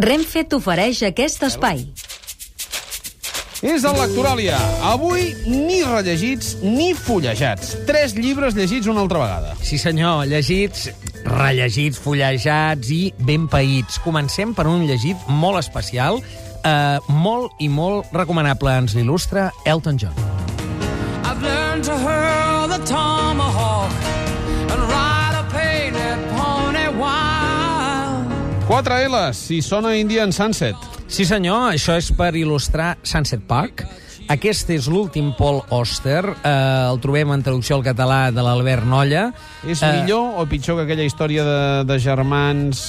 Renfe t'ofereix aquest espai. És el Lectoràlia. Avui ni rellegits ni fullejats. Tres llibres llegits una altra vegada. Sí, senyor, llegits, rellegits, fullejats i ben païts. Comencem per un llegit molt especial, eh, molt i molt recomanable. Ens l'il·lustra Elton John. I've learned to hurl the tomahawk 4 L, si sona Indian Sunset. Sí senyor, això és per il·lustrar Sunset Park. Aquest és l'últim Paul Oster. Eh, el trobem en traducció al català de l'Albert Nolla. És eh, millor o pitjor que aquella història de, de germans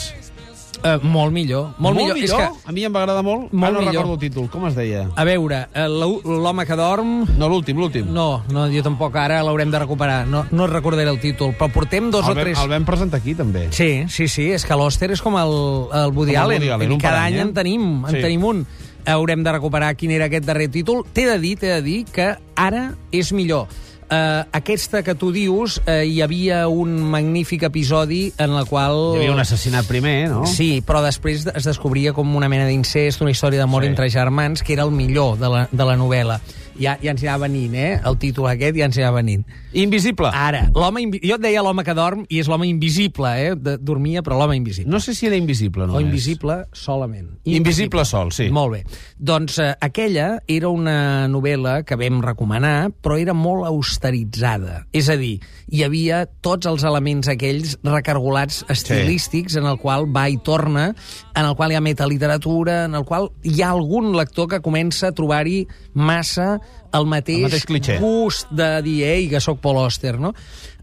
Eh, molt millor. Molt, millor. És que, A mi em va agradar molt. Molt Ara no millor. recordo el títol. Com es deia? a veure, eh, l'home que dorm... No, l'últim, l'últim. No, no, jo tampoc, ara l'haurem de recuperar. No, no recordaré el títol, però portem dos el, o vam, tres... el vam presentar aquí, també. Sí, sí, sí, és que l'Oster és com el, el Woody Com el Allen. Woody Allen, un cada any, any eh? en tenim, en Sí. tenim un. Haurem de recuperar quin era aquest darrer títol. T'he de dir, t'he de dir que ara és millor. Uh, aquesta que tu dius, uh, hi havia un magnífic episodi en el qual... Hi havia un assassinat primer, no? Sí, però després es descobria com una mena d'incest, una història d'amor sí. entre germans, que era el millor de la, de la novel·la. Ja, ja ens anava venint, eh? El títol aquest ja ens anava venint. Invisible. Ara, l'home... invi- Jo et deia l'home que dorm i és l'home invisible, eh? De, dormia, però l'home invisible. No sé si era invisible, no o invisible solament. Invisible sol, sí. Molt bé. Doncs eh, aquella era una novel·la que vam recomanar, però era molt austeritzada. És a dir, hi havia tots els elements aquells recargolats estilístics en el qual va i torna, en el qual hi ha metaliteratura, en el qual hi ha algun lector que comença a trobar-hi massa el mateix, El mateix cliché. gust de dir, ei, que sóc Paul Auster, no?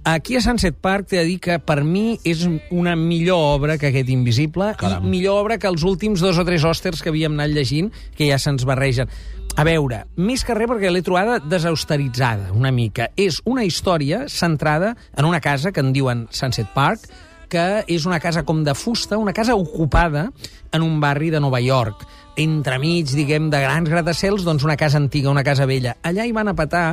Aquí a Sunset Park t'he de dir que per mi és una millor obra que aquest Invisible Caram. i millor obra que els últims dos o tres Osters que havíem anat llegint, que ja se'ns barregen. A veure, més que res perquè l'he trobada desausteritzada, una mica. És una història centrada en una casa que en diuen Sunset Park, que és una casa com de fusta, una casa ocupada en un barri de Nova York entremig, diguem, de grans gratacels, doncs una casa antiga, una casa vella. Allà hi van a petar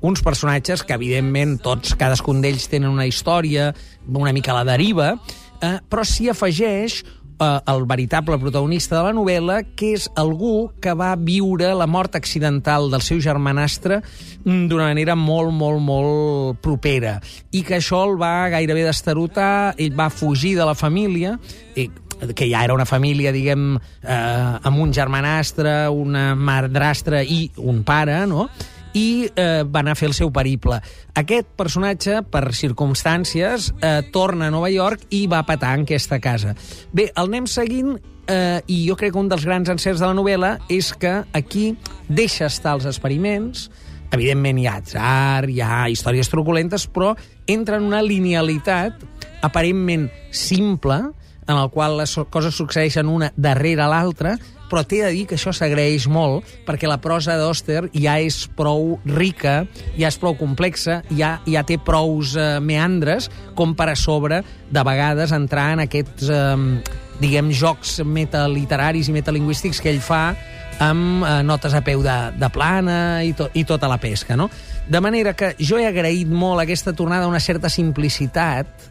uns personatges que, evidentment, tots, cadascun d'ells tenen una història, una mica a la deriva, eh, però s'hi afegeix eh, el veritable protagonista de la novel·la, que és algú que va viure la mort accidental del seu germanastre mm, d'una manera molt, molt, molt propera, i que això el va gairebé destarotar, ell va fugir de la família, i que ja era una família, diguem, eh, amb un germanastre, una madrastra i un pare, no?, i eh, va anar a fer el seu periple. Aquest personatge, per circumstàncies, eh, torna a Nova York i va petar en aquesta casa. Bé, el anem seguint eh, i jo crec que un dels grans encerts de la novel·la és que aquí deixa estar els experiments, evidentment hi ha atzar, hi ha històries truculentes, però entra en una linealitat aparentment simple, en el qual les coses succeeixen una darrere l'altra, però t'he de dir que això s'agraeix molt perquè la prosa d'Oster ja és prou rica, ja és prou complexa, ja, ja té prous eh, meandres com per a sobre, de vegades, entrar en aquests, eh, diguem, jocs metaliteraris i metalingüístics que ell fa amb eh, notes a peu de, de plana i, to, i tota la pesca, no? De manera que jo he agraït molt aquesta tornada a una certa simplicitat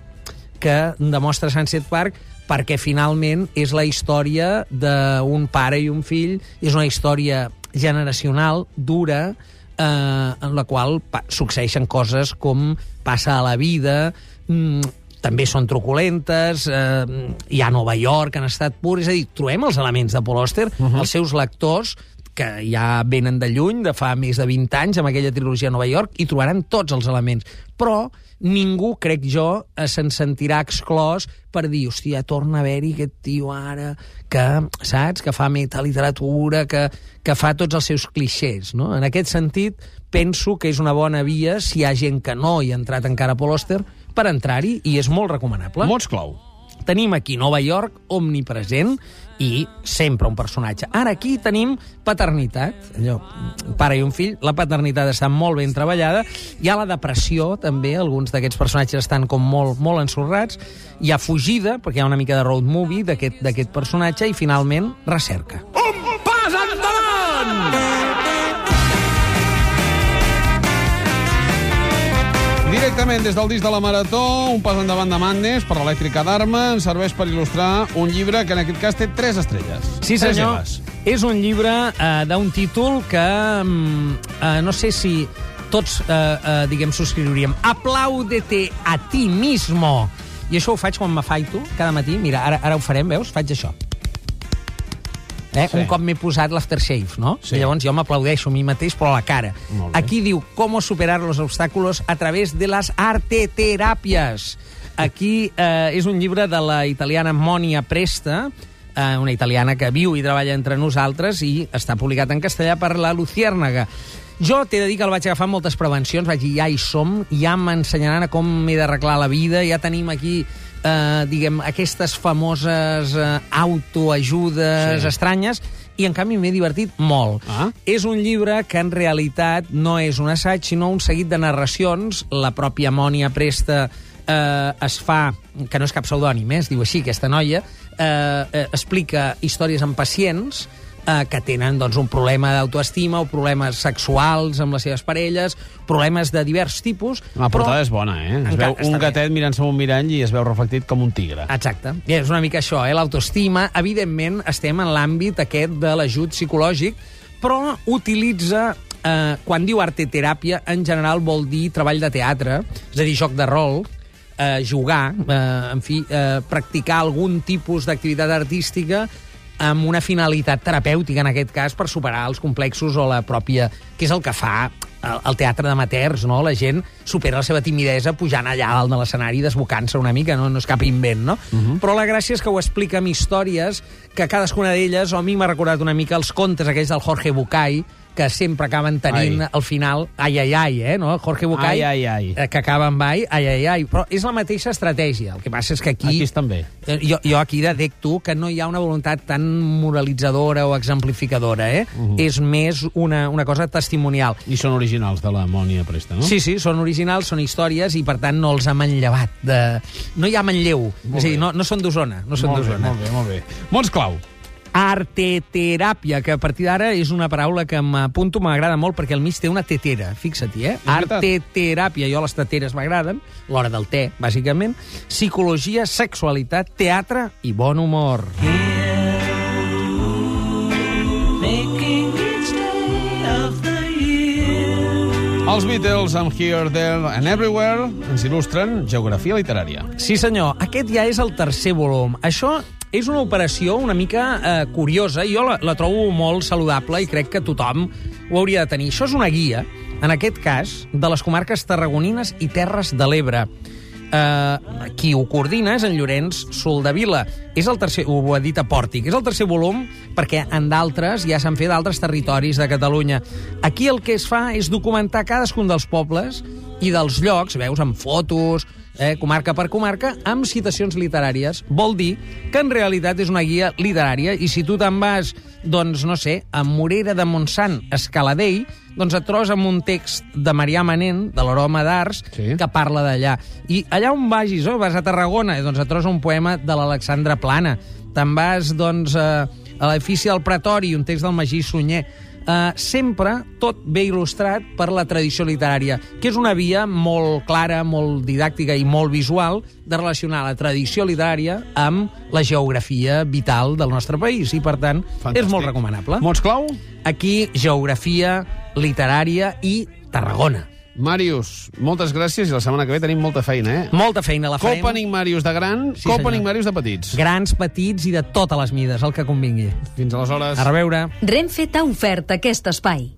que demostra Sunset Park perquè finalment és la història d'un pare i un fill, és una història generacional, dura, eh, en la qual succeeixen coses com passa a la vida, mm, també són truculentes, eh, hi ha Nova York en estat pur, és a dir, trobem els elements de Paul Auster, uh -huh. els seus lectors, que ja venen de lluny, de fa més de 20 anys, amb aquella trilogia a Nova York, i trobaran tots els elements. Però ningú, crec jo, eh, se'n sentirà exclòs per dir, hòstia, torna a haver-hi aquest tio ara que, saps, que fa metaliteratura, que, que fa tots els seus clixés, no? En aquest sentit, penso que és una bona via, si hi ha gent que no hi ha entrat encara a Paul per entrar-hi, i és molt recomanable. Mots clau. Tenim aquí Nova York, omnipresent, i sempre un personatge. Ara aquí tenim paternitat, allò, un pare i un fill, la paternitat està molt ben treballada, hi ha la depressió també, alguns d'aquests personatges estan com molt, molt ensorrats, hi ha fugida, perquè hi ha una mica de road movie d'aquest personatge, i finalment recerca. Pas endavant! Directament des del disc de la Marató, un pas endavant de Madness per l'elèctrica d'Arma ens serveix per il·lustrar un llibre que en aquest cas té tres estrelles. Sí, senyor. És un llibre eh, d'un títol que mm, eh, no sé si tots, eh, eh, diguem, subscriuríem. Apláudete a ti mismo. I això ho faig quan m'afaito cada matí. Mira, ara, ara ho farem, veus? Faig això. Eh? Sí. Un cop m'he posat l'aftershave, no? Sí. I llavors jo m'aplaudeixo a mi mateix, però a la cara. Aquí diu, ¿cómo superar los obstáculos a través de las arteterapias? Aquí eh, és un llibre de la italiana Monia Presta, eh, una italiana que viu i treballa entre nosaltres i està publicat en castellà per la Luciérnaga. Jo t'he de dir que el vaig agafar moltes prevencions, vaig dir, ja hi som, ja m'ensenyaran a com m'he d'arreglar la vida, ja tenim aquí, eh, diguem, aquestes famoses eh, autoajudes Sí. estranyes, i en canvi m'he divertit molt. Ah. És un llibre que en realitat no és un assaig, sinó un seguit de narracions. La pròpia Mònia Presta eh, es fa, que no és cap pseudònim, eh, es diu així, aquesta noia, eh, eh, explica històries amb pacients eh, que tenen doncs, un problema d'autoestima o problemes sexuals amb les seves parelles, problemes de divers tipus. La portada és bona, eh? Es veu un gatet mirant-se un mirall i es veu reflectit com un tigre. Exacte. I és una mica això, eh? l'autoestima. Evidentment, estem en l'àmbit aquest de l'ajut psicològic, però utilitza... Eh, quan diu arteteràpia, en general vol dir treball de teatre, és a dir, joc de rol, eh, jugar, eh, en fi, eh, practicar algun tipus d'activitat artística amb una finalitat terapèutica, en aquest cas, per superar els complexos o la pròpia... que és el que fa el, el teatre d'amateurs, no? La gent supera la seva timidesa pujant allà dalt de l'escenari desbocant-se una mica, no, no és cap invent, no? Uh -huh. Però la gràcia és que ho explica amb històries que cadascuna d'elles, o a mi m'ha recordat una mica els contes aquells del Jorge Bucay, que sempre acaben tenint Ai. al final ai, ai, ai, eh, no? Jorge Bucay, Ai, ai, ai. eh, que acaba amb ai, ai, ai, ai. Però és la mateixa estratègia. El que passa és que aquí... Aquí estan bé. Eh, Jo, jo aquí detecto que no hi ha una voluntat tan moralitzadora o exemplificadora, eh? Uh -huh. És més una, una cosa testimonial. I són originals de la Mònia Presta, no? Sí, sí, són originals, són històries i, per tant, no els ha manllevat. De... No hi ha manlleu. Molt és a dir, no, no són d'Osona. No són d'Osona. molt bé, molt bé. Mots clau. Arteteràpia, que a partir d'ara és una paraula que m'apunto, m'agrada molt, perquè al mig té una tetera, fixa't-hi, eh? Arteteràpia, jo les teteres m'agraden, l'hora del té, bàsicament, psicologia, sexualitat, teatre i bon humor. Els Beatles amb Here, There and Everywhere ens il·lustren geografia literària. Sí, senyor. Aquest ja és el tercer volum. Això és una operació una mica eh, curiosa. Jo la, la trobo molt saludable i crec que tothom ho hauria de tenir. Això és una guia, en aquest cas, de les comarques tarragonines i Terres de l'Ebre. Eh, qui ho coordina és en Llorenç Soldavila. És el tercer, ho ha dit a Pòrtic, és el tercer volum perquè en d'altres ja s'han fet d'altres territoris de Catalunya. Aquí el que es fa és documentar cadascun dels pobles i dels llocs, veus, amb fotos, eh, comarca per comarca, amb citacions literàries. Vol dir que en realitat és una guia literària i si tu te'n vas, doncs, no sé, a Morera de Montsant, Escaladell, doncs et trobes amb un text de Marià Manent, de l'Aroma d'Arts, Sí. que parla d'allà. I allà on vagis, oh, vas a Tarragona, doncs et trobes un poema de l'Alexandra Plana. Te'n vas, doncs, a, a l'edifici del Pretori, un text del Magí Sunyer. Uh, sempre tot bé il·lustrat per la tradició literària, que és una via molt clara, molt didàctica i molt visual de relacionar la tradició literària amb la geografia vital del nostre país i, per tant, Fantàstic. és molt recomanable. Mots clau? Aquí, geografia literària i Tarragona. Màrius, moltes gràcies i la setmana que ve tenim molta feina, eh? Molta feina la farem. Copening Màrius de gran, Sí, Copening senyor. Màrius de petits. Grans, petits i de totes les mides, el que convingui. Fins aleshores. A reveure. Renfe t'ha ofert aquest espai.